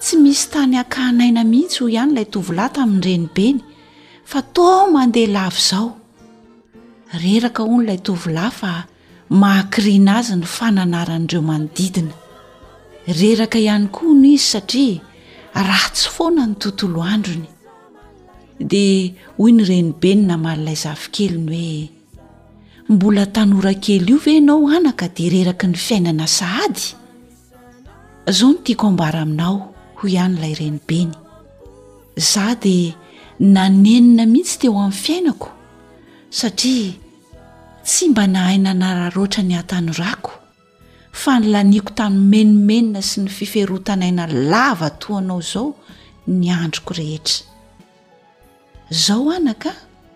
Tsy misy tany hakahana aina mihitsy hoy ihany ilay tovolahy tamin'ny renibeny fa toa mandeha lavo izao. Reraka hono ilay tovolahy fa mahakiriana azy ny fananaran'ireo manodidina. Reraka ihany koa hono izy satria ratsy foana ny tontolo androny. Dia hoy ny renibeny namaly ilay zafikeliny hoe mbola tanora kely io ve ianao anaka dia reraky ny fiainana sahady? zao no tiako ambara aminao hoy ihany ilay renibeny za dia nanenina mihitsy teo amin'ny fiainako satria tsy mba nahay nanararoatra ny hatanorako fa nylaniako tany menomenina sy ny fiferotan'aina lava toa anao izao ny androko rehetra Izao anaka,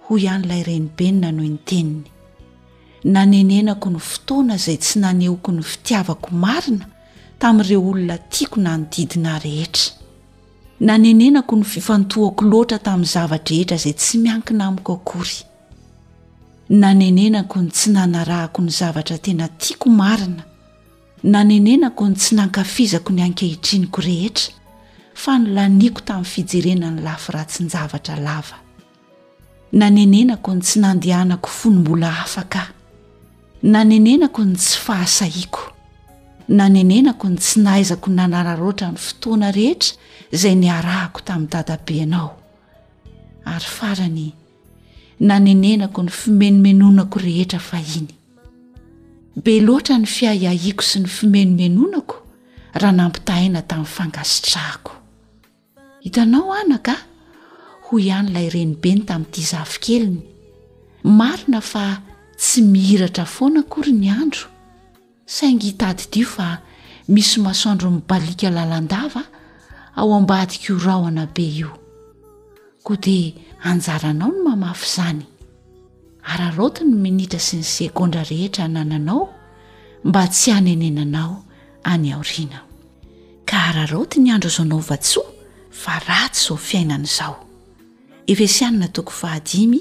hoy an'ilay renibeny nanohy ny teniny, nanenenako ny fotoana izay tsy nanehoako ny fitiavako marina tamin'ireo olona tiako nanodidina ahy rehetra. Nanenenako ny fifantohako loatra tamin'ny zava-drehetra izay tsy miankina amiko akory. Nanenenako ny tsy nanarahako ny zavatra tena tiako marina. Nanenenako ny tsy nankafizako ny ankehitriniko rehetra fa nolaniako tamin'ny fijerena ny lafy ratsin-javatra lava. Nanenenako ny tsy nandehanako fony mbola afaka aho. Nanenenako ny tsy fahasahiako. Nanenenako ny tsy nahaizako nanararaotra ny fotoana rehetra izay niarahako tamin'i Dadabe anao. Ary farany, nanenenako ny fimenomenonako rehetra fahiny. Be loatra ny fiahiahiako sy ny fimenomenonako raha nampitahaina tamin'ny fankasitrahako. Hitanao anaka a! hoy ihany ilay renibeny tamin'ity zafikeliny. Marina fa tsy mihiratra foana akory ny andro. Saingy tadidio fa misy masoandro mibaliaka lalandava ao ambadik'io rahona be io. Koa dia anjaranao ny mamafy izany. Araraoty ny minitra sy ny segondra rehetra anananao mba tsy hanenenanao any aoriana. Ka araraoty ny andro azaonao vatsoa fa ratsy izao fiainana izao. Efesiana toko fahadimy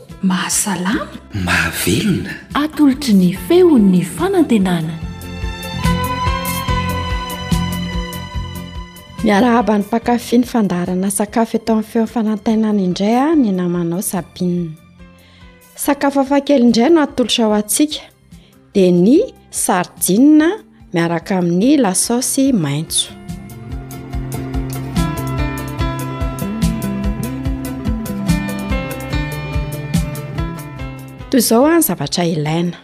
Mahasalama. Mahavelona. Atolotry ny feon'ny fanantenana. Miarahaba ny mpankafy ny fandaharana sakafo eto amin'ny feon'ny fanantenana indray aho ny namanao Sabine. Sakafo hafakely indray no atolotra ho antsika. dia ny sardinina miaraka amin'ny lasaosy maintso toy izao a ny zavatra ilaina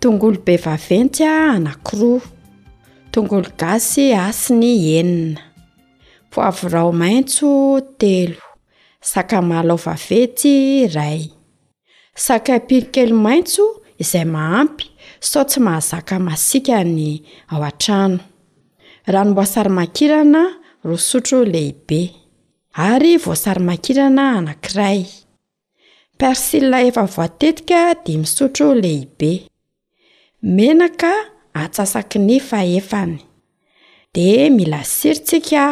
tongolo be vaventy a anankiroa tongolo gasy asiny enina poavrao maintso telo sakamalaovaventy iray Sakay pily kely maitso izay mahampy sao tsy mahazaka masiaka ny ao an-trano. Ranom-boasary makirana roa sotro lehibe. Ary voasary makirana anankiray. Persil efa voatetika dimy sotro lehibe. Menaka atsasaky ny fahefany. De mila sira tsika,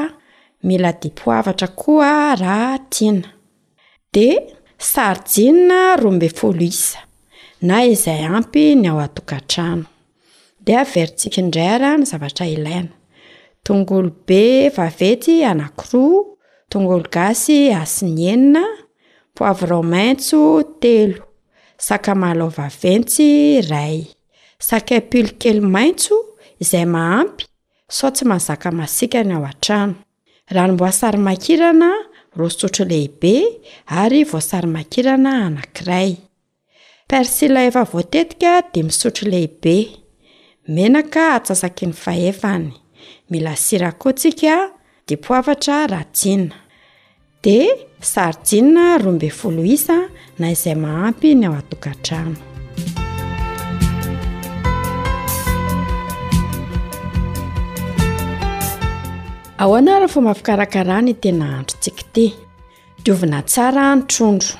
mila dipoavatra koa raha tiana. De sardine roa ambin'ny folo isa, na izay ampy ny ao an-tokantrano. De averintsika indray ary ny zavatra ilaina. Tongolo be vaventy anankiroa, tongolo gasy asin-enina, poivron maitso telo. Sakamalao vaventy iray. Sakay pily kely maitso izay mahampy sao tsy mazaka masiaka ny ao an-trano. Ranom-boasary makirana roa sotro lehibe ary voasary makirana anankiray. Persil efa voatetika dimy sotro lehibe. Menaka atsasaky ny fahefany. Mila sira koa tsika, dipoavatra raha tiana. Dia sary jinina roa ambin'ny folo isa na izay mahampy ny ao an-tokantrano. Ahoana ary ny fomba fikarakarana ity nahandrontsika ity? Diovina tsara ny trondro.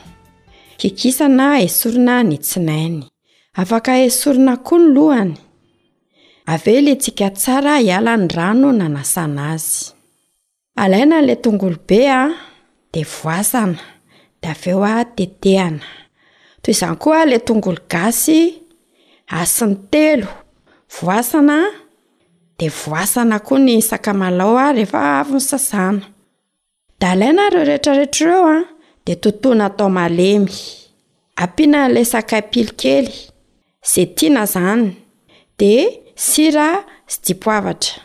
Kikisana esorina ny tsinainy. Afaka esorina koa ny lohany. Avela etsika tsara hiala ny rano nanasana azy. Alaina ilay tongolo be an, de voasana, de avy eo an tetehana, toy izany koa ilay tongolo gasy hasiny telo, voasana an, de voasana koa ny sakamalao an rehefa avy nosasana, de alaina ireo rehetra rehetra ireo an, de totoina atao malemy, ampiana ilay sakay pily kely, izay tiana izany, de sira sy dipoavatra.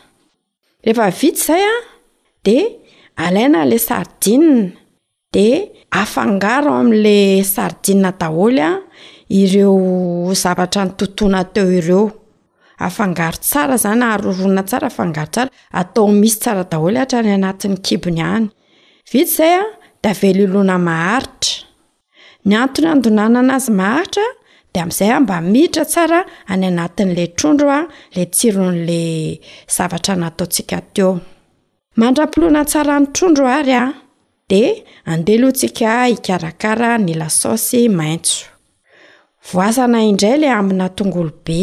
Rehefa vita izay an, dia alaina ilay sardine, dia afangaro amin'ilay sardine daholo an ireo zavatra nototoina teo ireo. Afangaro tsara izany, aharoharoina tsara, afangaro tsara, atao misy tsara daholo hatrany anatin'ny kibony any. Vita izay an, dia avela hilona maharitra. Ny antony handonanana azy maharitra dia amin'izay aho mba miditra tsara any anatin'ilay trondro aho, ilay tsiron'ilay zavatra nataontsika teo. Mandra-pinoana tsara ny trondro ary aho, dia andeha aloha tsika hikarakara ny lasaosy maitso. Voasana indray ilay ambina tongolo be.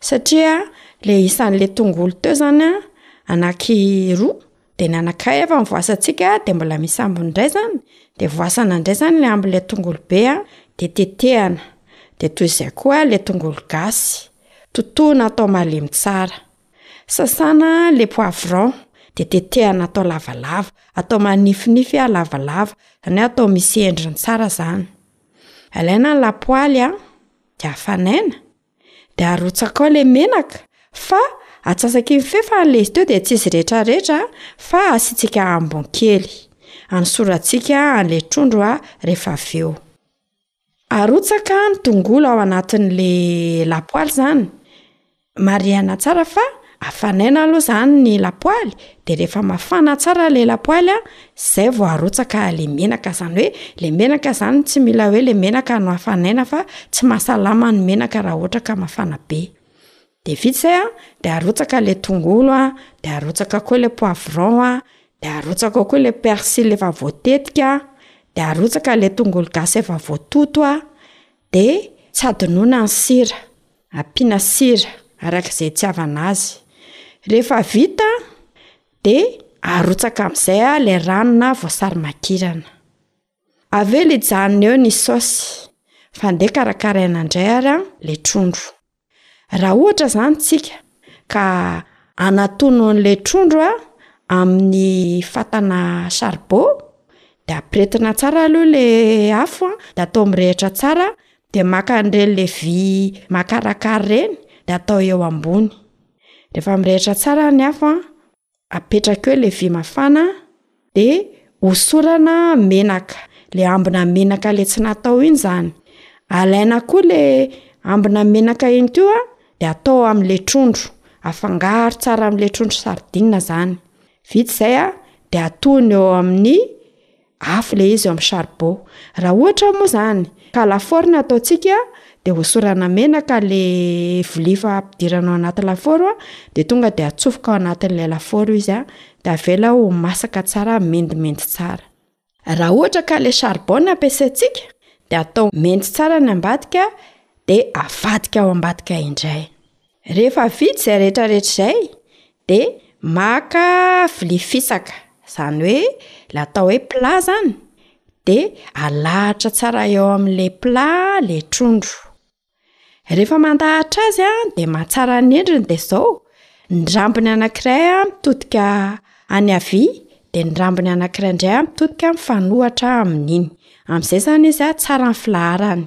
Satria le isan'le tongolo teo zany a, anaky roa, de ny anankiray efa novoasantsika de mbola misy ambiny ndray zany, de voasana ndray zany le ambin'le tongolo be a, de tetehana, de toy izay koa le tongolo gasy, totoina atao malemy tsara, sasana le poivron de tetehana atao lavalava, atao manifinify a lavalava, zany hoe atao misy endriny tsara zany, alaina ny lapoaly a de afanaina, De arotsaka ao le menaka, fa atsasaky ny fefy ary le izy teo de tsy izy retraretra fa asiantsika ambiny kely, anosorantsika an'le trondro a rehefa avy eo. Arotsaka ny tongolo ao anatin'le lapoaly zany, marihana tsara fa Afanaina aloha izany ny lapoaly, dia rehefa mafana tsara ilay lapoaly an, izay vao arotsaka ilay menaka, izany hoe ilay menaka izany tsy mila hoe ilay menaka no afanaina fa tsy mahasalama ny menaka raha ohatra ka mafana be. Dia vita izay an, dia arotsaka ilay tongolo an, dia arotsaka koa ilay poivron an, dia arotsaka koa ilay persil efa voatetika an, dia arotsaka ilay tongolo gasy efa voatoto an, Dia tsy adinoina ny sira, ampiana sira araka izay itiavana azy. Rehefa vita dia arotsaka amin'izay ilay ranona voasary makirana. Avela hijanona eo ny saosy, fa ndeha karakaraina indray ary ilay trondro. Raha ohatra izany tsika ka anatono an'ilay trondro a amin'ny fatana charbon de ampirehetina tsara aloha le afo a, de atao mirehitra tsara, de maka an'ireny le vy makarakara ireny de atao eo ambony, rehefa mirehitra tsara ny afo a. Apetraka eo le vy mafana de hosorana menaka, le ambina menaka le tsy natao iny zany, alaina koa le ambina menaka iny koa de atao am'le trondro, afangaro tsara am'le trondro sardine zany, vita zay a de atono eo amin'ny Afo ilay izy eo amin'ny charbon. Raha ohatra moa izany ka lafaoro no ataontsika dia hosorana menaka ilay vilia efa ampidirana ao anaty lafaoro a, de tonga de atsofoka ao anatin'ilay lafaoro izy a, de avela ho masaka tsara mendimendy tsara. Raha ohatra ka ilay charbon no ampiasaintsika de atao mendy tsara ny ambadika de avadika ao ambadika indray. Rehefa vita izay rehetrarehetra izay dia maka vilia fisaka, izany hoe ilay atao hoe plat izany dia alahatra tsara eo amin'ilay plat ilay trondro, rehefa mandahatra azy a dia mahatsara ny endriny dia izao, ny rambony anankiray a mitodika any havia dia ny rambony anankiray indray a mitodika mifanohitra amin'iny, amin'izay izany izy a tsara ny filaharany,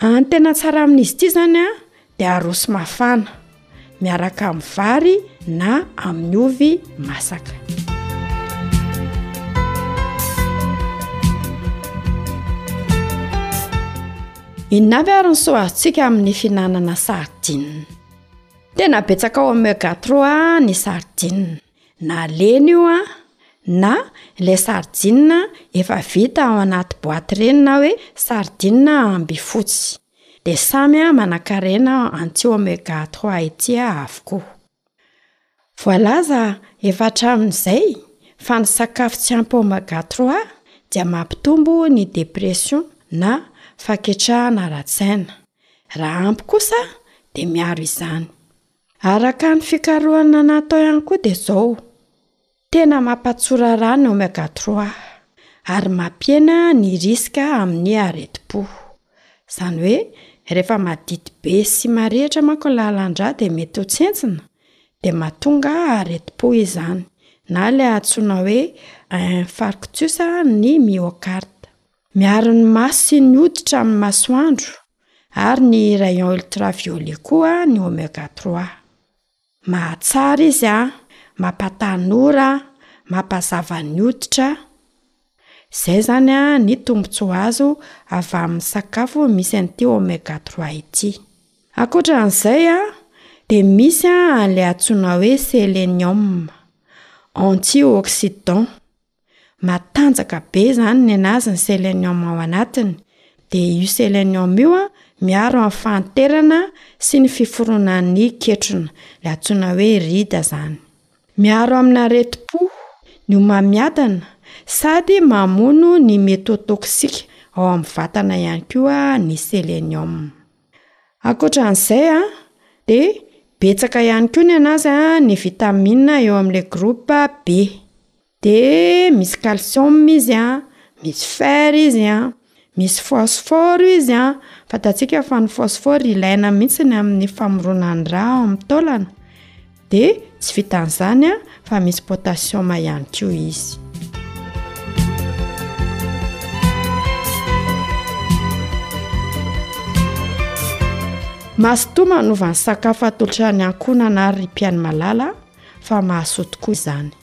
A Ny tena tsara amin'izy ity izany a dia aroso mafana miaraka amin'ny vary na amin'ny ovy masaka. Inona avy ary ny soa azontsika amin'ny fihinanana sardine? Tena betsaka ao amin'ny oméga trois ny sardine. Na lena io an, na ilay sardine efa vita ao anaty boaty ireny na hoe sardine amby fotsy. Dia samy manankarena antsy oméga trois etsy avokoa. Voalaza efa hatramin'izay fa ny sakafo tsy ampy oméga trois dia mampitombo ny dépression na faketrahana ara-tsaina. Raha ampy kosa dia miaro izany. Araka ny fikarohana natao ihany koa dia izao, tena mampatsoraraha ny oméga trois ary mampihena ny risque amin'ny aretim-po. Izany hoe rehefa madity be sy marihitra manko ny lalan-drà dia mety ho tsentsina dia mahatonga aretim-po izany na ilay antsoina hoe infarctus ny myocarde. Miaro ny maso sy ny hoditra amin'ny masoandro ary ny rayons ultraviolets koa ny oméga trois. Mahatsara izy a, mampatanora, mampazava ny hoditra. Izay izany ny tombontsoa azo avy amin'ny sakafo misy an'ity oméga trois ity. Ankoatra an'izay dia misy an'ilay antsoina hoe selenium, antioxydant. Matanjaka be izany nenazy ny selenioma ao anatiny, dia io selenioma io an, miaro amin'ny fahanterana sy ny fiforonan'ny ketrona, ilay antsoina hoe rida izany. Miaro amin'aretim-po, ny homamiadana, sady mamono ny metotoksika ao amin'ny vatana ihany koa ny selenioma. Ankoatra an'izay an, dia betsaka ihany koa nenazy an, ny vitamina eo amin'ilay groupe B. de misy calcium izy a, misy fer izy a, misy phosphore izy a, fantatsika fa ny phosphore ilaina mihitsy ny amin'ny famoronan'ra ao amin'ny taolana, de tsy vitan'izany a fa misy potassium ihany koa izy. Mazotoa manova ny sakafo atolotra ny ankohonana ary ry mpianimalala fa mahasoa tokoa izany.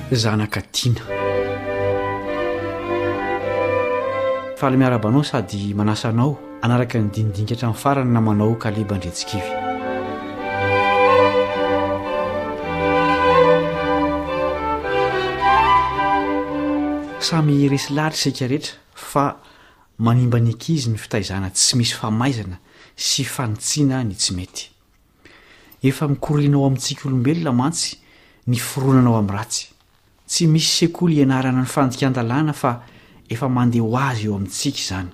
zanaka tiana. Faly miarahaba anao sady manasa anao hanaraka ny dinidinika hatramin'ny farany namanao Kaleba Andriantsikivy. Samy resy lahatra isika rehetra fa manimba ny ankizy ny fitaizana tsy misy famaizana sy fanitsiana ny tsy mety. Efa mikoriana ao amintsika olombelona mantsy ny fironana ao amin'ny ratsy. Tsy misy sekoly ianarana ny fandikan-dalàna fa efa mandeha ho azy eo amintsika izany.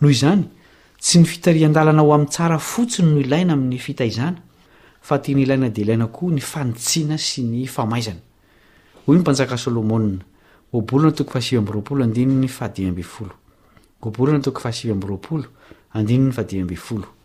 Noho izany, tsy ny fitarihan-dalana ho amin'ny tsara fotsiny no ilaina amin'ny fitaizana fa tena ilaina dia ilaina koa ny fanitsiana sy ny famaizana. Hoy ny mpanjaka Solomona, Ohabolana toko fahasivy amby roapolo andininy fahadimy ambin'ny folo. Ohabolana toko fahasivy amby roapolo andininy fahadimy ambin'ny folo.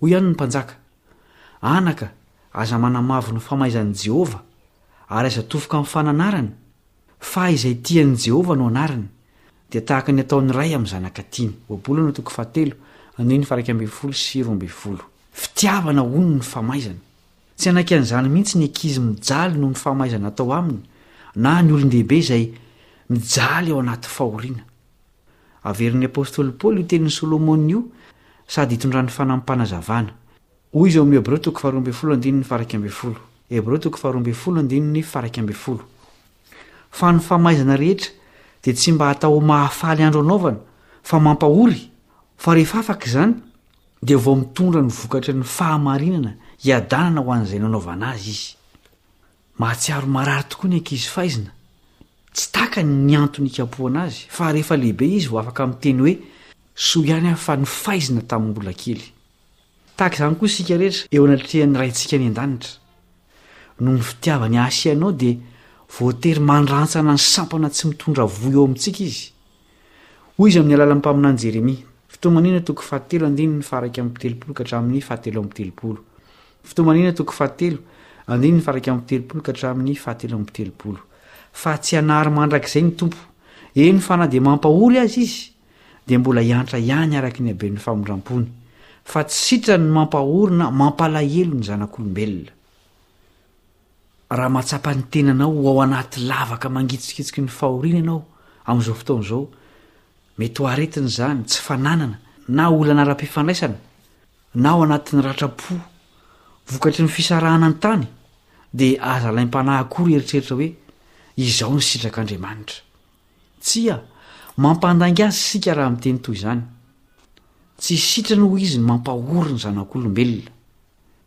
Hoy ihany ny mpanjaka, Anaka, aza manamavo ny famaizan'i Jehovah, ary aza tofoka amin'ny fananarany, fa izay tia an'i Jehovah no anariny, dia tahaka ny ataon'ny ray amin'ny zanaka tiany. Ohabolana toko fahatelo, andininy faha-iraika ambin'ny folo sy roa ambin'ny folo. Fitiavana, hono, ny famaizana. Tsy hanaiky an'izany mihitsy ny ankizy mijaly noho ny famaizana atao aminy, na ny olon-dehibe izay mijaly ao anaty fahoriana. Averin'ny apostoly Paoly io tenin'i Solomona io sady itondrany fanampanazavana. Hoy izy ao amin'ny Hebreo toko faharoa ambin'ny folo andininy faha iraika ambin'ny folo, Hebreo toko faharoa ambin'ny folo andininy faha iraika ambin'ny folo, Fa ny famaizana rehetra dia tsy mba atao ho mahafaly andro anaovana fa mampahory, fa rehefa afaka izany dia vao mitondra ny vokatry ny fahamarinana hiadanana ho an'izay nanaovana azy izy. Mahatsiaro marary tokoa ny ankizy faizina. Tsy takany ny antony ikapohana azy, fa rehefa lehibe izy vao afaka miteny hoe, Soa ihany aho fa nifaizina tamin'ny mbola kely. Tahaka izany koa isika rehetra eo anatrehan'ny Raintsika any An-danitra. Noho ny fitiavany ahy sy anao dia voatery mandrantsana ny sampana tsy mitondra voa eo amintsika Izy. Hoy izy amin'ny alalan'ny mpaminany Jeremia, Fitomanina toko fahatelo andininy faharaika amby telopolo ka hatramin'ny fahatelo amby telopolo. Fitomanina toko fahatelo andininy faharaika amby telopolo ka hatramin'ny fahatelo amby telopolo. Fa tsy hanary mandrakizay ny Tompo, eny fa na dia mampahory aza Izy, dia mbola hiantra ihany araka ny haben'ny famindram-pony, fa tsy sitrany ny mampahory na mampalahelo ny zanak'olombelona. Raha mahatsapa ny tenanao ho ao anaty lavaka mangitsikitsiky ny fahoriana ianao amin'izao fotoana izao, mety ho aretina izany, tsy fananana, na olana ara-pifandraisana, na ao anatin'ny ratram-po vokatry ny fisarahana an-tany, dia aza alaim-panahy akory hieritreritra hoe, Izao ny sitrak'Andriamanitra. Tsia, mampandainga azy isika raha miteny toy izany. Tsy sitrany hoy izy ny mampahory ny zanak'olombelona.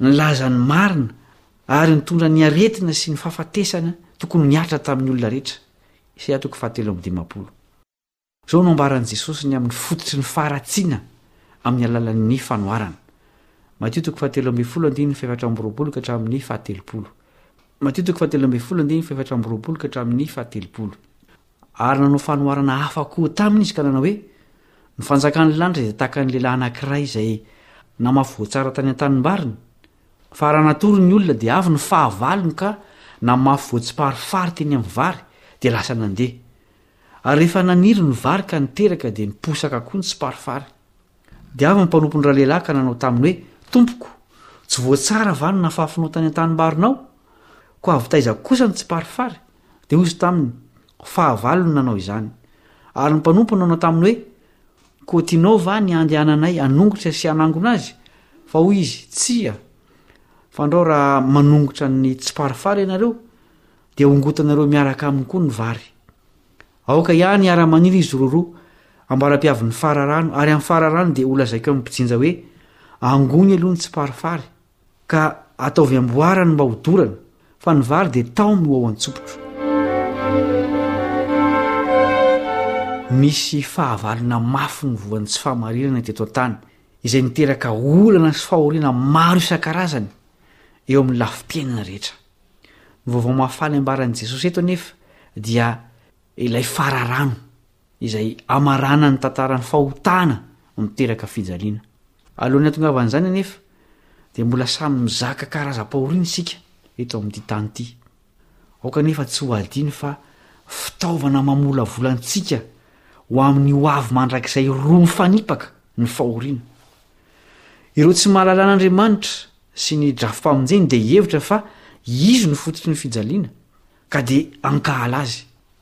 Nilaza ny marina ary nitondra ny aretina sy ny fahafatesana tokony nihatra tamin'ny olona rehetra. Isaia toko fahatelo amby dimampolo. Izao no ambaran'i Jesosy ny amin'ny fototry ny faharatsiana amin'ny alalan'ny fanoharana. Matio toko fahatelo ambin'ny folo andininy fahefatra amby roapolo ka hatramin'ny fahatelopolo. Matio toko fahatelo ambin'ny folo andininy fahefatra amby roapolo ka hatramin'ny fahatelopolo. Ary nanao fanoharana hafa koa taminy izy ka nanao hoe, Ny fanjakan'ny lanitra dia tahaka ny lehilahy anankiray izay namafy voatsara tany an-tanimbariny, fa raha natory ny olona dia avy ny fahavalony ka namafy voatsiparifary teny amin'ny vary, dia lasa nandeha. Ary rehefa naniry ny vary ka niteraka dia niposaka koa ny tsiparifary. Dia avy ny mpanompony ralehilahy ka nanao taminy hoe, Tompoko, tsy voatsara va ny nafafinao tany an-tanimbarinao? Koa avy taiza kosa ny tsiparifary? Dia hoy izy taminy, Fahavalo no nanao izany. Ary ny mpanompo nanao taminy hoe, Koa tianao va ny handehananay hanongotra sy hanangona azy? Fa hoy izy, Tsia! Fandrao raha manongotra ny tsiparifary ianareo, dia hongotanareo miaraka aminy koa ny vary. Aoka ihany hiara-manila izy roroa, ambaram-piavin'ny fararano, ary amin'ny fararano dia holazaiko amin'ny mpijinja hoe, Angony aloha ny tsiparifary, Ka ataovy amboarany mba ho dorana, fa ny vary dia taomy ho ao an-tsopitro. Nisy fahavalona mafy ny voan'ny tsy fahamarinana teto an-tany, izay niteraka olana sy fahoriana maro isan-karazany eo amin'ny lafim-piainana rehetra. Ny vaovao mahafaly ambaran'i Jesosy eto anefa dia ilay fararano. izay hamarana ny tantaran'ny fahotana miteraka fijaliana. Alohan'ny hatongavan'izany anefa, dia mbola samy mizaka karazam-pahoriana isika eto amin'ity tany ity. Aoka anefa tsy ho adino fa fitaovana mamolavola antsika ho amin'ny hoavy mandrakizay roa mifanipaka ny fahoriana. Ireo tsy mahalala an'Andriamanitra sy ny drafi-pamonjeny dia hihevitra fa izy no fototry ny fijaliana, ka dia hankahala azy.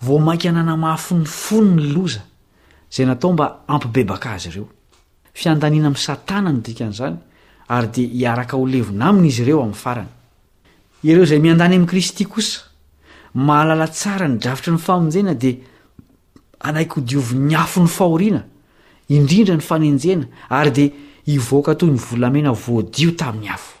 Vao mainka nanamafy ny fony ny loza izay natao mba hampibebaka azy ireo. Fiandaniana amin'i Satana no dikan'izany, ary dia hiaraka ho levona aminy izy ireo amin'ny farany. Ireo izay miandany amin'i Kristy kosa, mahalala tsara ny drafitry ny famonjena dia hanaiky hodiovin'ny afo ny fahoriana, indrindra ny fanenjehana, ary dia hivoaka toy ny volamena voadio tamin'ny afo.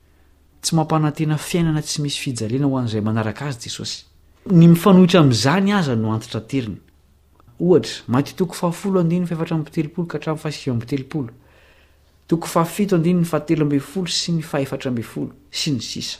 Tsy mampanantena fiainana tsy misy fijaliana ho an'izay manaraka Azy Jesosy. Ny mifanohitra amin'izany aza no antitra teriny. Ohatra, Maty toko fahafolo andininy fahefatra amby telopolo ka hatramin'ny fahasivy amby telopolo, toko fahafito andininy fahatelo ambin'ny folo sy ny fahefatra ambin'ny folo, sy ny sisa.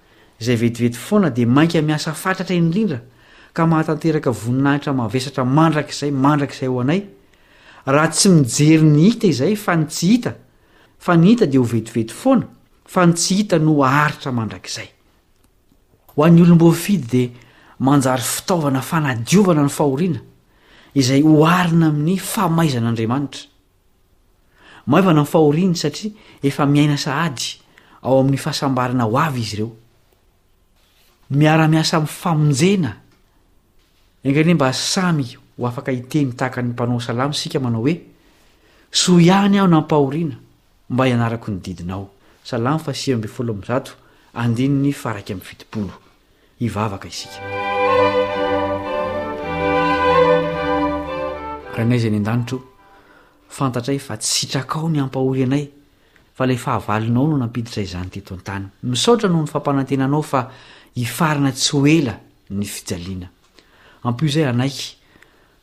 izay vetivety foana dia mainka miasa fatratra indrindra ka mahatanteraka voninahitra mavesatra mandrakizay mandrakizay ho anay, raha tsy mijery ny hita izay fa ny tsy hita, fa ny hita dia ho vetivety foana, fa ny tsy hita no haharitra mandrakizay. Ho an'ny olom-boafidy dia manjary fitaovana fanadiovana ny fahoriana, izay oharina amin'ny famaizan'Andriamanitra. Maivana ny fahoriany satria efa miaina sahady ao amin'ny fahasambarana ho avy izy ireo. Ny miara-miasa amin'ny famonjena. Enga anie mba samy ho afaka hiteny tahaka ny mpanao salamo isika manao hoe, Soa ihany aho nampahoriana, mba hianarako ny didinao. Salamo fahasivy ambin'ny folo amby zato, andininy faha iraika amby fitopolo. Hivavaka isika. Rainay izay any an-danitra o, fantatray fa tsy sitrakao ny hampahory anay fa ilay fahavalonao no nampiditra izany teto an-tany. Misaotra noho ny fampanantenanao fa hifarana tsy ho ela ny fijaliana. Ampio izay hanaiky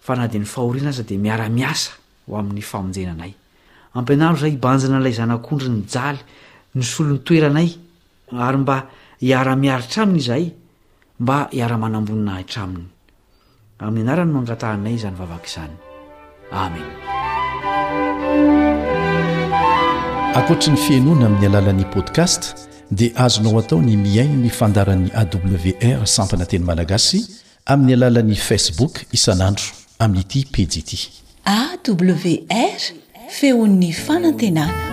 fa na dia ny fahoriana aza dia miara-miasa ho amin'ny famonjena anay. Ampianaro izay hibanjina ilay zanak'ondry nijaly nisolo ny toeranay Ary mba hiara-miaritra Aminy izahay, mba hiara-manam-boninahitra Aminy. Amin'ny Anarany no angatahanay izany vavaka izany. Amena. Ankoatry ny fihainoana amin'ny alalan'ny podcast dia azonao atao ny mihaino ny fandaharan'ny AWR sampana teny malagasy Amin'ny alalan'ny Facebook isan'andro amin'ity pejy ity. AWR, Feon'ny Fanantenana.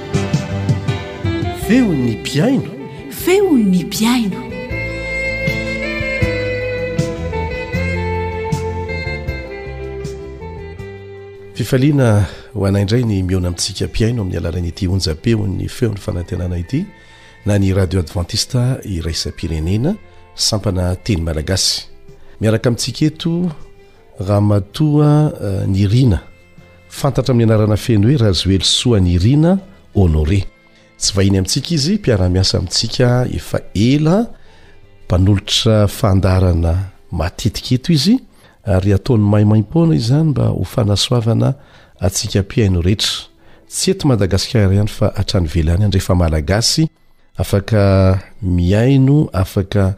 Feon'ny mpihaino. Feon'ny mpihaino. Fifaliana ho anay indray ny mihaona amintsika mpihaino amin'ny alalan'ity onjam-peon'ny feon'ny fanantenana ity na ny radio adventista iraisam-pirenena sampana teny malagasy. Miaraka amintsika eto Ramatoa eh, Nirina. Fantatra amin'ny anarana feno hoe Rajoelisoa Nirina Honoré. Tsy vahiny amintsika izy, mpiara-miasa amintsika efa ela, mpanolotra fandaharana matetika eto izy ary ataony maimaim-poana izany mba ho fanasoavana antsika mpihaino rehetra, tsy eto Madagasikara ihany fa hatrany ivelany any rehefa Malagasy afaka mihaino, afaka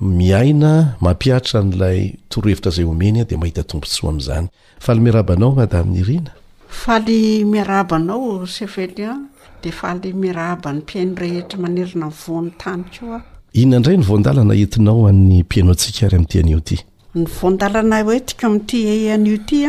miaina, mampihatra an'ilay torohevitra izay omeny dia mahita tombontsoa amin'izany. Faly miarahaba anao Madame Nirina. Faly miarahaba anao Chef Elion, dia faly miarahaba ny mpihaino rehetra manerana ny vohon'ny tany koa aho. Inona indray ny voan-dalana entinao an'ny mpihaino antsika ary amin'ity anio ity? Ny voan-dalana hoentiko amin'ity anio ity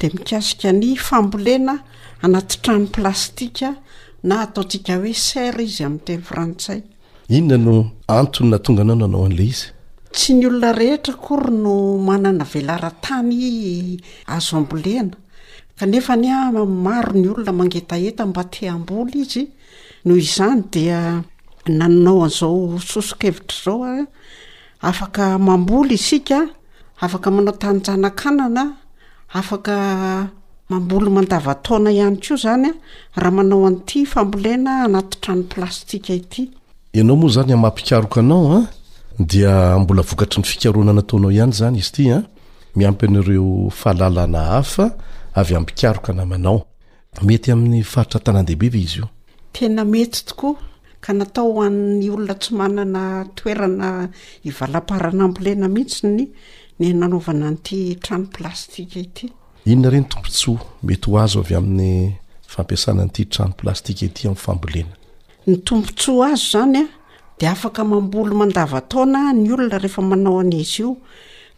dia mikasika ny fambolena anaty trano plastika na ataontsika hoe serre izy amin'ny teny frantsay. Inona no antony nahatonga anao nanao an'ilay izy? Tsy ny olona rehetra akory no manana velaran-tany azo ambolena, kanefa anie maro ny olona mangetaheta mba te hamboly izy, noho izany dia nanao an'izao soso-kevitra izao aho, Afaka mamboly isika, afaka manao tanin-janakanana, afaka mamboly mandavan-taona ihany koa izany raha manao an'ity fambolena anaty trano plastika ity. Ianao moa izany amin'ny maha mpikaroka anao an, dia mbola vokatry ny fikarohana nataonao ihany izany izy ity an, miampy an'ireo fahalalana hafa avy amin'ny mpikaroka namanao. Mety amin'ny faritra an-tanàn-dehibe ve izy io? Tena mety tokoa, ka natao ho an'ny olona tsy manana toerana hivalamparana ambolena mihitsy ny ny nanaovana an'ity trano plastika ity. Inona re ny tombontsoa mety ho azo avy amin'ny fampiasana an'ity trano plastika ity amin'ny fambolena? Ny tombontsoa azo izany dia afaka mamboly mandavantaona ny olona rehefa manao an'izy io,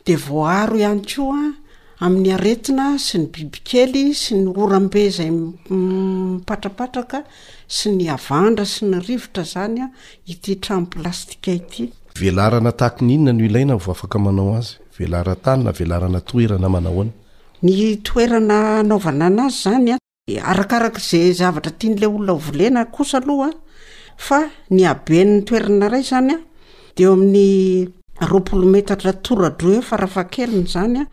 dia voaaro ihany koa amin'ny aretina sy ny bibikely sy ny oram-be izay mipatrapatraka sy ny havandra sy ny rivotra izany ity trano plastika ity. Velarana tahaka ny inona no ilaina vao afaka manao azy? Velaran-tany na velarana toerana manahoana? Ny toerana hanaovana anazy izany Arakaraka izay zavatra tian'ilay olona ho volena kosa aloha fa ny haben'ny toerana iray izany a dia eo amin'ny roapolo metatra toradroa eo farafahakeliny izany a,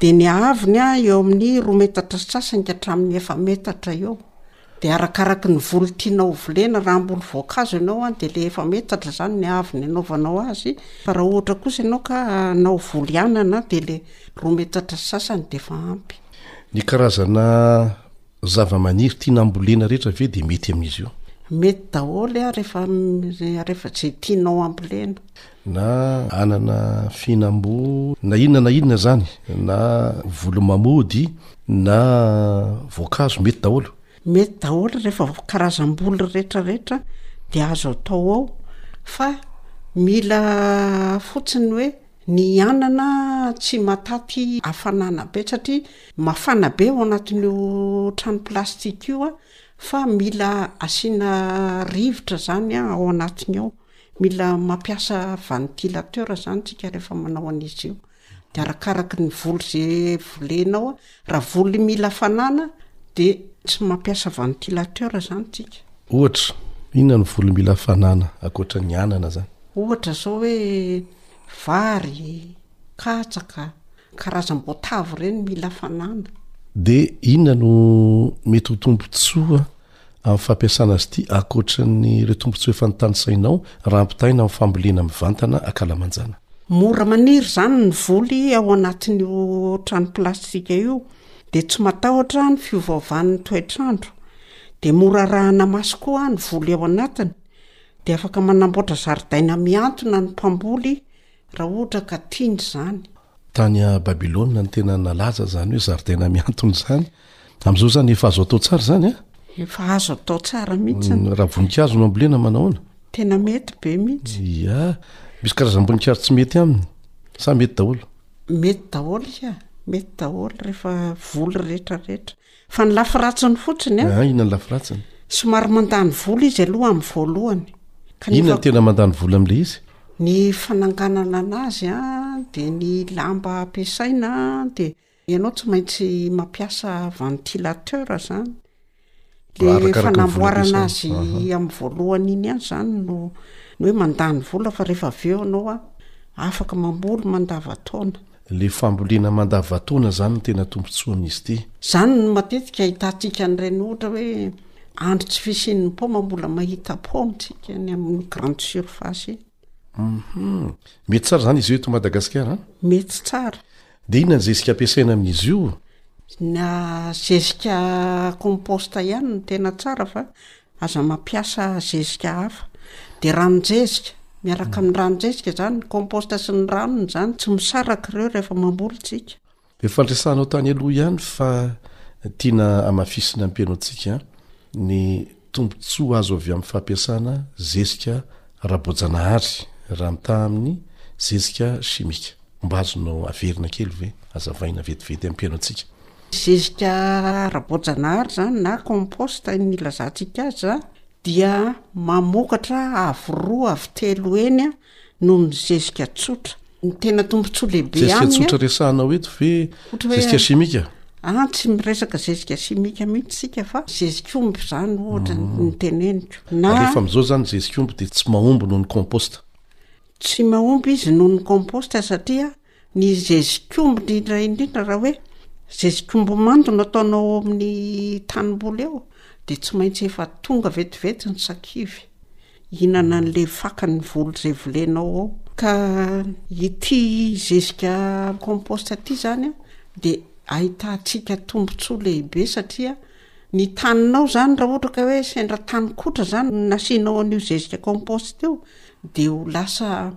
dia ny haavony a eo amin'ny roa metatra sy sasany ka hatramin'ny efametatra eo. Dia arakaraka ny voly tianao ho volena, raha hamboly voankazo ianao a dia ilay efametatra izany ny haavony anaovanao azy fa raha ohatra kosa ianao ka hanao voly anana dia ilay roa metatra sy sasany dia efa ampy. ny karazana zava-maniry tiana ambolena rehetra ve dia mety amin'izy io mety daholo a rehefa rehefa zay tianao ambolena na anana fihinambo na inona na inona zany na volomamody na voankazo mety daholo mety daholo rehefa karazam-boly retraretra dia azo atao ao fa mila fotsiny hoe Ny anana tsy mataty hafanana be satria mafana be ao anatin'io trano plastika io fa mila asiana rivotra izany ao anatiny ao. Mila mampiasa ventilateur izany isika rehefa manao an'izy io. Dia arakaraky ny voly izay volenao, raha voly mila hafanana dia tsy mampiasa ventilateur izany isika. Ohatra, inona no voly mila hafanana ankoatra ny anana izany? Ohatra izao hoe Vary, katsaka, karazam-boatavo ireny mila fanana. Dia inona no mety ho tombontsoa amin'ny fampiasana azy ity ankoatra ny ireo tombontsoa efa notanisainao raha ampitahaina amin'ny fambolena mivantana ankalamanjana? Mora maniry izany ny voly ao anatin'io trano plastika io dia tsy matahotra ny fiovaovan'ny toetr'andro dia mora arahana maso koa ny voly ao anatiny Dia afaka manamboatra zaridaina mihantona ny mpamboly raha ohatra ka tiany izany. Tany Babylona no tena nalaza izany hoe zaridaina mihantona izany. Amin'izao izany efa azo atao tsara izany an? Efa azo atao tsara mihitsy. Mm, raha voninkazo no ambolena manahoana? Tena mety be mihitsy. Ia, misy karazam-boninkazo tsy mety aminy sa mety daholo? Mety daholo, ia, mety daholo rehefa voly rehetra rehetra. Fa ny lafy ratsiny fotsiny an. Inona ny lafy ratsiny? Somary mandany vola izy aloha amin'ny voalohany. Inona ny tena mandany vola amin'ilay izy? Ny fananganana anazy an, dia ny lamba ampiasaina an, dia ianao tsy maintsy mampiasa ventilateur izany. Ilay fanamboarana azy amin'ny voalohany iny ihany izany no hoe mandany vola fa rehefa avy eo ianao an, afaka mamboly mandava-taona. Le fambolena mandavataona zany no tena tombotsoa amin'izy ty. Zany no matetika ahitantsika an'ireny ohatra hoe andro tsy fisian'ny paoma mbola mahita paoma tsika any amin'ny grande surface iny. Hum mety tsara zany izy io eto Madagasikara an? Mety tsara. De inona ny zezika ampiasaina amin'izy io? Na zezika compost ihany no tena tsara fa Aza mampiasa zezika hafa. Dia ranon-jezika, miaraka amin'ny ranon-jezika izany, ny compost sy ny ranony izany, tsy misaraka ireo rehefa mamboly tsika. Efa andresanao tany aloha ihany fa tiana hamafisina ampieno antsika ny tombontsoa azo avy amin'ny fampiasana zezika ara-boajanahary raha mitaha amin'ny zezika shimika. Mba azonao averina kely ve? Azavaina vetivety ampieno antsika. Zezika ara-boajanahary izany na compost ny ilazantsika azy izany dia mamokatra avo roa, avo telo heny noho ny zezika tsotra. Ny tena tombontsoa lehibe aminy. Zezika tsotra resahanao eto ve zezika simika? Ah, tsy miresaka zezika simika mihitsy isika fa zezik'omby izany ohatra ny hmm. teneniko. Na rehefa amin'izao izany zezik'omby dia tsy mahomby noho ny compost. Tsy mahomby izy noho ny compost satria Ny zezikombo indrindra indrindra raha hoe zezikombo mando no ataonao ao amin'ny tanimboly ao dia tsy maintsy efa tonga vetivety ny sakivy hihinana an'ilay fakan'ny voly izay volenao ao. Ka ity zezika compost ity izany dia ahitantsika tombontsoa lehibe satria ny taninao izany raha ohatra ka hoe sendra tany kotra izany no nasianao an'io zezika compost io dia ho lasa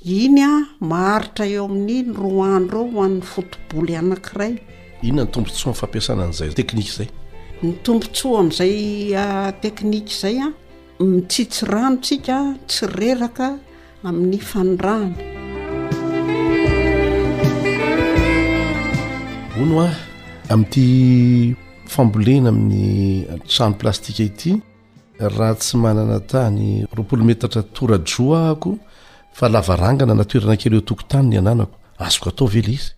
Iny maharitra eo amin'ny roa andro eo ho an'ny foto-bolo anankiray. Inona ny tombontsoan'ny fampiasana an'izay teknika izay? Ny tombontsoa amin'izay teknika izay, mitsitsy rano isika, tsy reraka amin'ny fanirahana. Hono hoa, amin'ity fambolena amin'ny trano plastika ity, Raha tsy manana tany roapolo metatra toradroa ahako fa lavarangana na toerana kely eo tokotany ny ananako, azoko atao ve le izy?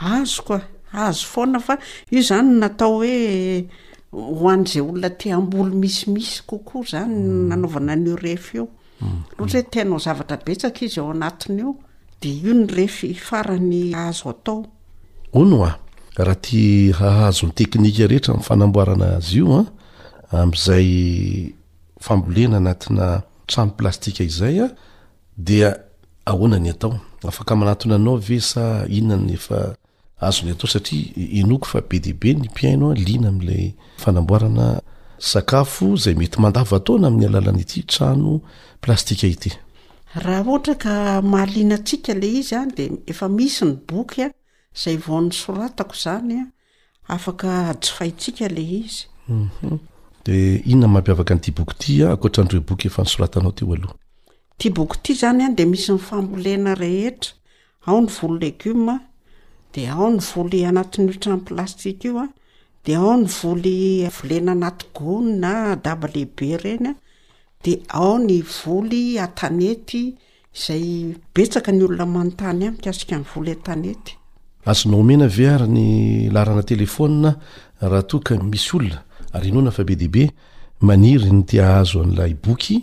Azoko a, azo foana fa io zany natao hoe ho an'izay olona te hamboly misimisy kokoa zany nanaovana an'io ref io. Ohatra hoe te hanao zavatra betsaka izy ao anatiny ao dia io ny refy farany azo atao. Hono hoa, raha tia hahazo ny teknika rehetra amin'ny fanamboarana azy io an, amin'izay fambolena anatina trano plastika izay an, dia ahoana ny atao? Afaka manatona anao ve sa inona ny efa Azony atao satria inoako fa be dia be ny mpihaino liana amin'ilay fanamboarana sakafo izay mety mandavantaona amin'ny alalan'ity trano plastika ity. Raha ohatra ka mahaliana antsika ilay izy an, dia efa misy ny boky an, izay vao nosoratako izany an, afaka jifaintsika ilay izy. Dia inona ny mampiavaka an'ity boky ity an, ankoatra an'ireo boky efa nosoratanao teo aloha? Ity boky ity izany an, dia misy ny fambolena rehetra ao ny voly legioma dia ao ny voly anatin'io trano plastika io dia ao ny voly volena anaty gony na daba lehibe ireny dia ao ny voly an-tanety izay betsaka ny olona manontany ahy mikasika ny voly an-tanety Azonao omena ve ary ny laharana telefaonina raha toa ka misy olona ary inoana fa be dia be maniry ny te-hahazo an'ilay boky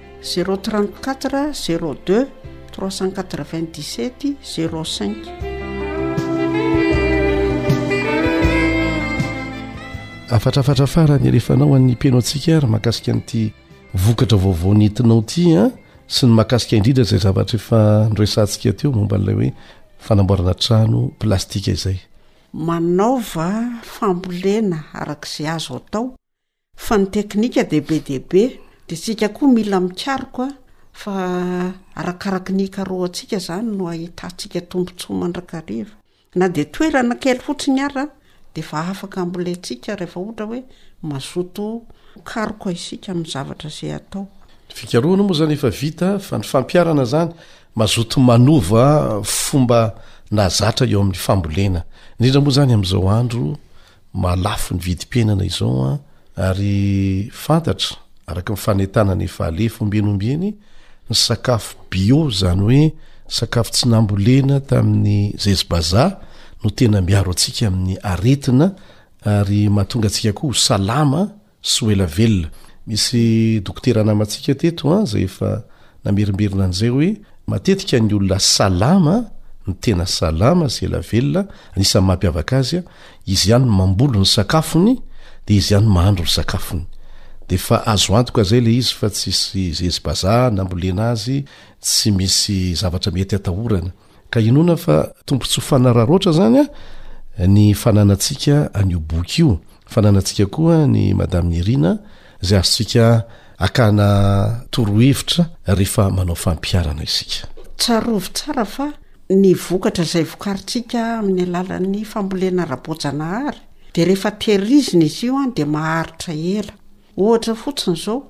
Zéro trente quatre zéro deux trois cent quatre vingt dix sept zéro cinq. afatrafatra fara ny alefanao an'ny mpeno antsika ary makasika an'ity vokatra vaovao ny entinao ity a sy ny makasika indrindra izay zavatra efa nresantsika teo momba n'ilay hoe fanamboarana trano plastika izay manaova fambolena arak'izay azo atao Fa ny teknika dia be dia be, dia tsika koa mila mikaroka fa arakaraky ny hikarohantsika izany no ahitantsika tombotsoa mandrakariva. Na dia toerana kely fotsiny ara dia efa afaka ambolentsika rehefa ohatra hoe mazoto mikaroka isika amin'ny zavatra izay atao. Ny fikarohana moa izany efa vita fa ny fampiharana izany mazoto manova fomba nahazatra eo amin'ny fambolena, indrindra moa izany amin'izao andro Maha lafo ny vidim-piainana izao an! Ary fantatra, araka ny fanentanana efa alefa ombieny ombieny, ny sakafo bio, izany hoe sakafo tsy nambolena tamin'ny zezi-bazaha no tena miaro antsika amin'ny aretina ary mahatonga antsika koa ho salama Soa ela velona. Misy dokotera namantsika teto an, izay efa namerimberina an'izay hoe, matetika ny olona salama, ny tena salama sy ela velona, anisan'ny mampiavaka azy an, izy ihany no mamboly ny sakafony, dia izy ihany no mahandro ny sakafony. Dia efa azo antoka izay ilay izy fa tsisy zezibazaha nambolena azy, tsy misy zavatra mety atahorana. Ka inoana fa tombontsoa fanararaotra zany a ny fananantsika an'io boky io, fananantsika koa ny Madame Nirina zay azontsika akana torohevitra rehefa manao fampiharana isika. Tsarovy tsara fa ny vokatra izay vokarintsika amin'ny alalan'ny fambolena ara-boajanahary dia rehefa tehirizina izy io dia maharitra ela. Ohatra fotsiny izao,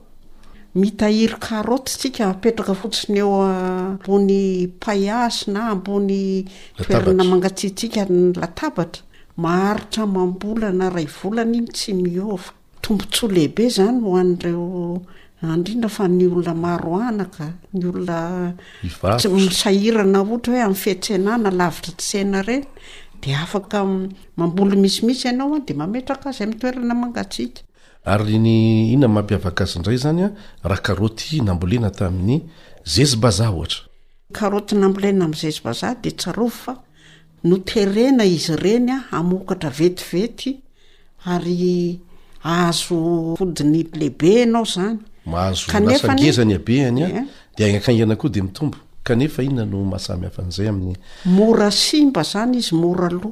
mitahiry karaoty isika apetraka fotsiny eo ambony paillasse na ambony toerana mangatsiatsiaka ny latabatra, maharitra amam-bolana iray volana iny tsy miova. Tombontsoa lehibe izany ho an'ireo indrindra fa ny olona maro anaka, ny olona tsy misahirana ohatra hoe amin'ny fiantsenana lavitra tsena ireny dia afaka mamboly misimisy ianao dia mametraka azy amin'ny toerana mangatsiaka. Ary ny inona mampiavaka azy indray izany raha karaoty nambolena tamin'ny zezi-bazaha ohatra? Karaoty nambolena amin'ny zezi-bazaha dia tsarovy fa noterena izy ireny hamokatra vetivety ary hahazo vodiny lehibe ianao izany. Mahazo lasa Kanefa anie- ngeza ny habeany an, Ie. dia haingankaingana koa dia mitombo. Kanefa inona no maha samy hafa an'izay amin'ny. Mora simba izany izy, mora lo.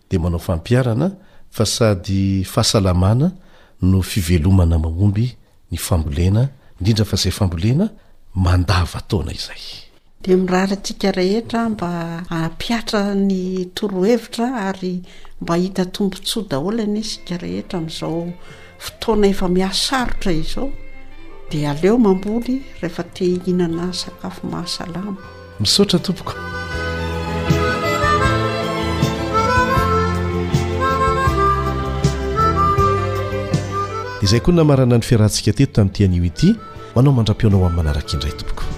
dia manao fampiharana fa sady fahasalamana no fivelomana mahomby ny fambolena, indrindra fa izay fambolena mandavan-taona izay. Dia mirary antsika rehetra mba hampihatra ny torohevitra ary mba hahita tombontsoa daholo anie isika rehetra amin'izao fotoana efa mihasarotra izao dia aleo mamboly rehefa te hihinana sakafo mahasalama. Misaotra tompoko. Izay koa namarana ny fiarahantsika teto tamin'ity anio ity manao mandra-peo anao amin'ny manaraka indray tompoko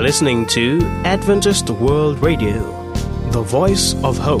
listening to adventised world radio the voice of hope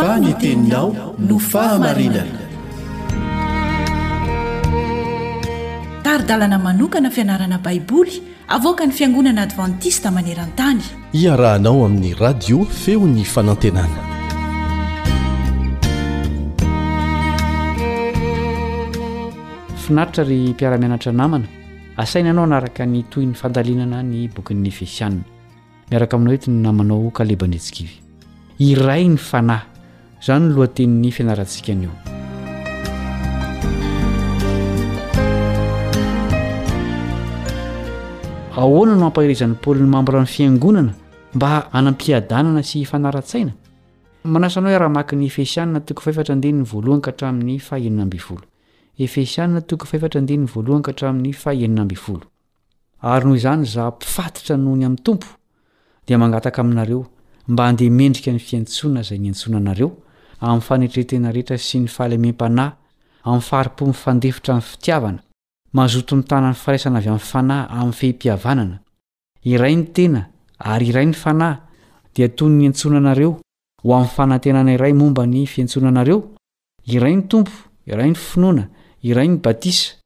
fa ny teninao no fahamarinana tari-dalana manokana fianarana baiboly avoaka ny fiangonana advantista maneran-tany iarahanao amin'ny radio feon'ny fanantenana finaritra ry mpiaramianatra namana Asaina ianao hanaraka ny tohin'ny fandalinana ny bokin'ny Efesiana. Miaraka aminao eto ny namanao Kaleba Anetsikivy. Iray ny fanahy. Izany no lohatenin'ny fianarantsika anio. Ahoana no ampaherezan'i Paoly ny mambran'ny fiangonana mba hanam-piadanana sy hifanara-tsaina? Manasa anao hiara-mamaky ny Efesiana toko fahefatra andininy voalohany ka hatramin'ny fahenina ambin'ny folo. Efesiana toko fahefatra andininy voalohany ka hatramin'ny faha enina ambin'ny folo Ary noho izany izaho mpifatotra noho ny amin'ny Tompo dia mangataka aminareo mba handeha mendrika ny fiantsoana izay niantsoana anareo amin'ny fanetren-tena rehetra sy ny fahalemem-panahy amin'ny fari-po mifandefitra amin'ny fitiavana mazoto mitana ny firaisana avy amin'ny Fanahy amin'ny fehim-pihavanana Iray ny tena ary iray ny fanahy dia toy ny niantsoana anareo ho amin'ny fanantenana iray momba ny fiantsoana anareo, iray ny Tompo, iray ny finoana, iray ny batisa,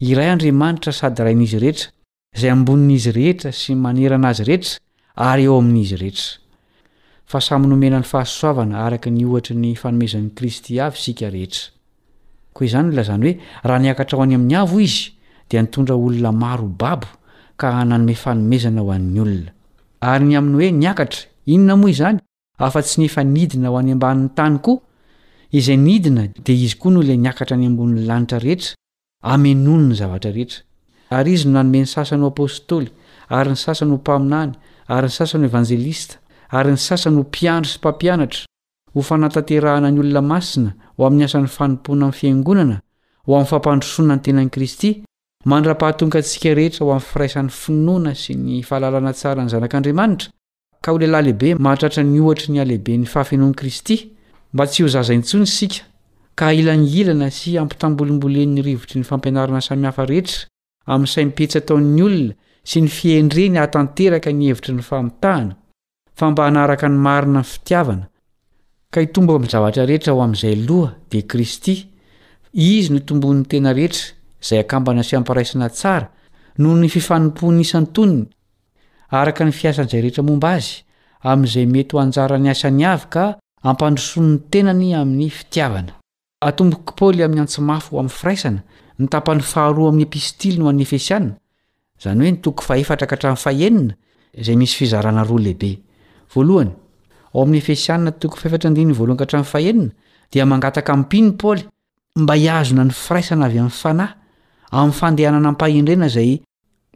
iray Andriamanitra sady Rain'izy rehetra, izay ambonin'izy rehetra sy manerana azy rehetra ary eo amin'izy rehetra. fa samy nomena ny fahasoavana araka ny ohatry ny fanomezan'i Kristy avy isika rehetra. Koa izany no ilazany hoe raha niakatra ho any amin'ny avo izy dia nitondra olona maro ho babo ka nanome fanomezana ho an'ny olona. Ary ny amin'ny hoe niakatra, inona moa izany afa-tsy ny efa nidina ho any ambanin'ny tany koa? Izay nidina dia izy koa no ilay niakatra any ambonin'ny lanitra rehetra Amenoany ny zavatra rehetra. Ary Izy no nanome ny sasany ho Apôstôly, ary ny sasany ho mpaminany, ary ny sasany ho Evanjelista, ary ny sasany ho mpiandry sy mpampianatra, ho fanatanterahana ny olona masina ho amin'ny asan'ny fanompoana amin'ny Fiangonana, ho amin'ny fampandrosoana ny tenan'i Kristy, mandra-pahatonga antsika rehetra ho amin'ny firaisan'ny finoana sy ny fahalalana tsara ny Zanak'Andriamanitra, ka ho lehilahy lehibe mahatratra ny ohatry ny halehiben'ny fahafenoan'i Kristy, mba tsy ho zaza intsony isika, ka hailangilana sy hampitambolimbolen'ny rivotry ny fampianarana samihafa rehetra amin'ny saim-petsy ataon'ny olona sy ny fihendreny hahatanteraka ny hevitry ny famitahana, fa mba hanaraka ny marina ny fitiavana, ka hitombo amin'ny zavatra rehetra ho amin'izay loha, dia Kristy, Izy no tombon'ny tena rehetra, izay akambana sy ampiraisana tsara, noho ny fifanompoany isan-tonony, araka ny fiasan'izay rehetra momba azy, amin'izay mety ho anjaran'ny asany avy ka hampandrosoany ny tenany amin'ny fitiavana. Atombok'i Paoly amin'ny antso mafy ho amin'ny firaisana, ny tapany faharoa amin'ny epistiliny ho an'ny Efesiana, izany hoe ny toko fahefatra ka hatramin'ny fahenina, izay misy fizarana roa lehibe. Voalohany, ao amin'ny Efesiana toko fahefatra andininy voalohany ka hatramin'ny fahenina, dia mangataka ampino Paoly mba hihazona ny firaisana avy amin'ny fanahy amin'ny fandehanana am-pahendrena izay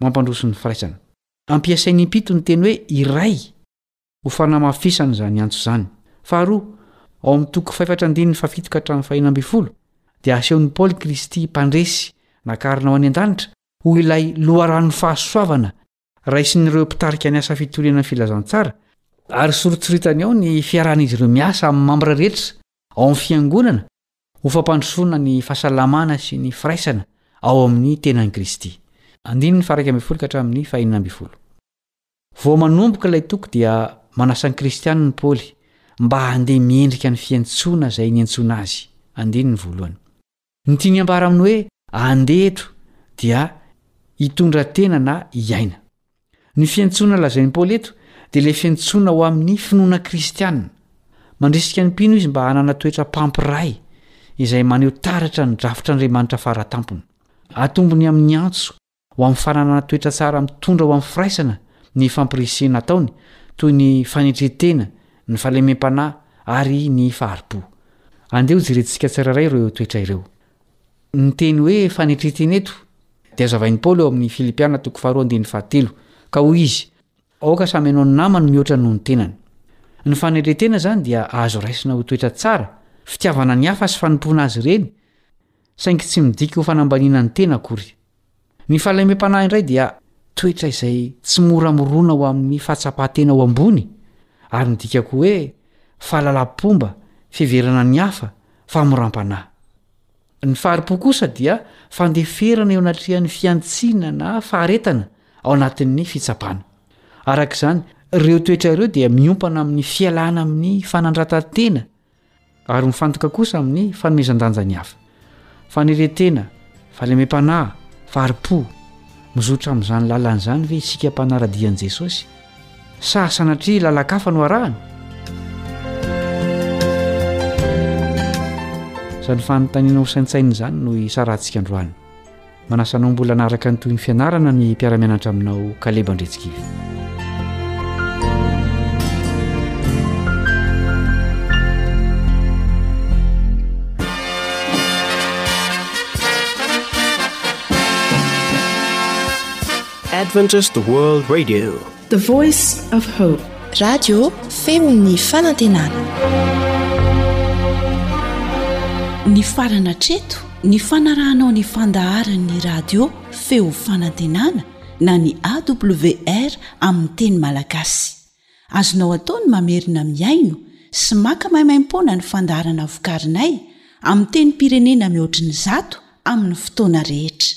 mampandroso ny firaisana. Ampiasainy impito ny teny hoe iray ho fanamafisana izany antso izany. Faharoa, ao amin'ny toko fahefatra andininy fahafito ka hatramin'ny fahenina ambin'ny folo, dia asehon'i Paoly Kristy Mpandresy nakarina ho any an-danitra ho ilay loharanon'ny fahasoavana Raisin'ireo mpitarika ny asa fitoriana ny filazantsara ary soritsoritany ao ny fiarahan'izy ireo miasa amin'ny mambra rehetra ao amin'ny Fiangonana ho fampandrosoana ny fahasalamana sy ny firaisana ao amin'ny tenan'i Kristy. Andininy faha iraika ambin'ny folo ka hatramin'ny faha enina ambin'ny folo. Vao manomboka ilay toko dia manasa ny Kristianina i Paoly mba handeha miendrika ny fiantsoana izay niantsoana azy. Andininy voalohany. Ny tiany ambara amin'ny hoe andeha eto dia hitondra tena na hiaina. Ny fiantsoana lazain'i Paoly eto dia ilay fiantsoana ho amin'ny finoana kristiana. Mandrisika ny mpino izy mba hanana toetra mpampiray izay maneho taratra ny drafitr'Andriamanitra fara tampony. Atombony amin'ny antso Ho amin'ny fananana toetra tsara mitondra ho amin'ny firaisana ny fampirisihina ataony, toy ny fanetren-tena, ny fahalemem-panahy, ary ny fahari-po. Andeha hojerentsika tsirairay ireo toetra ireo. Ny teny hoe fanetren-tena eto dia hazavain'i Paoly ao amin'ny Filipiana toko faharoa andininy fahatelo, ka hoy izy, Aoka samy hanao ny namany mihoatra noho ny tenany. Ny fanetren-tena izany dia azo raisina ho toetra tsara, fitiavana ny hafa sy fanompoana azy ireny. saingy tsy midika ho fanambaniana ny tena akory. Ny fahalemem-panahy indray dia toetra izay tsy mora mirona ho amin'ny fahatsapan-tena ho ambony, ary midika koa hoe fahalalam-pomba, fiheverana ny hafa, famoram-panahy. Ny fahari-po kosa dia fandeferana eo anatrehan'ny fihantsiana na faharetana ao anatin'ny fitsapana. Araka izany, ireo toetra ireo dia miompana amin'ny fialana amin'ny fanandratan-tena ary mifantoka kosa amin'ny fanomezan-danja ny hafa, fanerentena, fahalemem-panahy, fari-po. Mizotra amin'izany lalana izany ve isika mpanara-dia an'i Jesosy, sa sanatria lalan-kafa no arahana? Izany fanontaniana hosaintsainina izany no hisarahantsika androany. Manasa anao mbola hanaraka ny tohin'ny fianarana ny mpiara-mianatra aminao Kaleba Andretsikivy. Adventist World Radio The voice of hope. Radio feon'ny fanantenana. Nifarana hatreto ny fanarahanao ny fandaharan'ny radio feo fanantenana na ny AWR amin'ny teny malagasy. Azonao atao ny mamerina mihaino sy maka maimaimpoana ny fandaharana vokarinay amin'ny tenim-pirenena mihoatry ny zato amin'ny fotoana rehetra.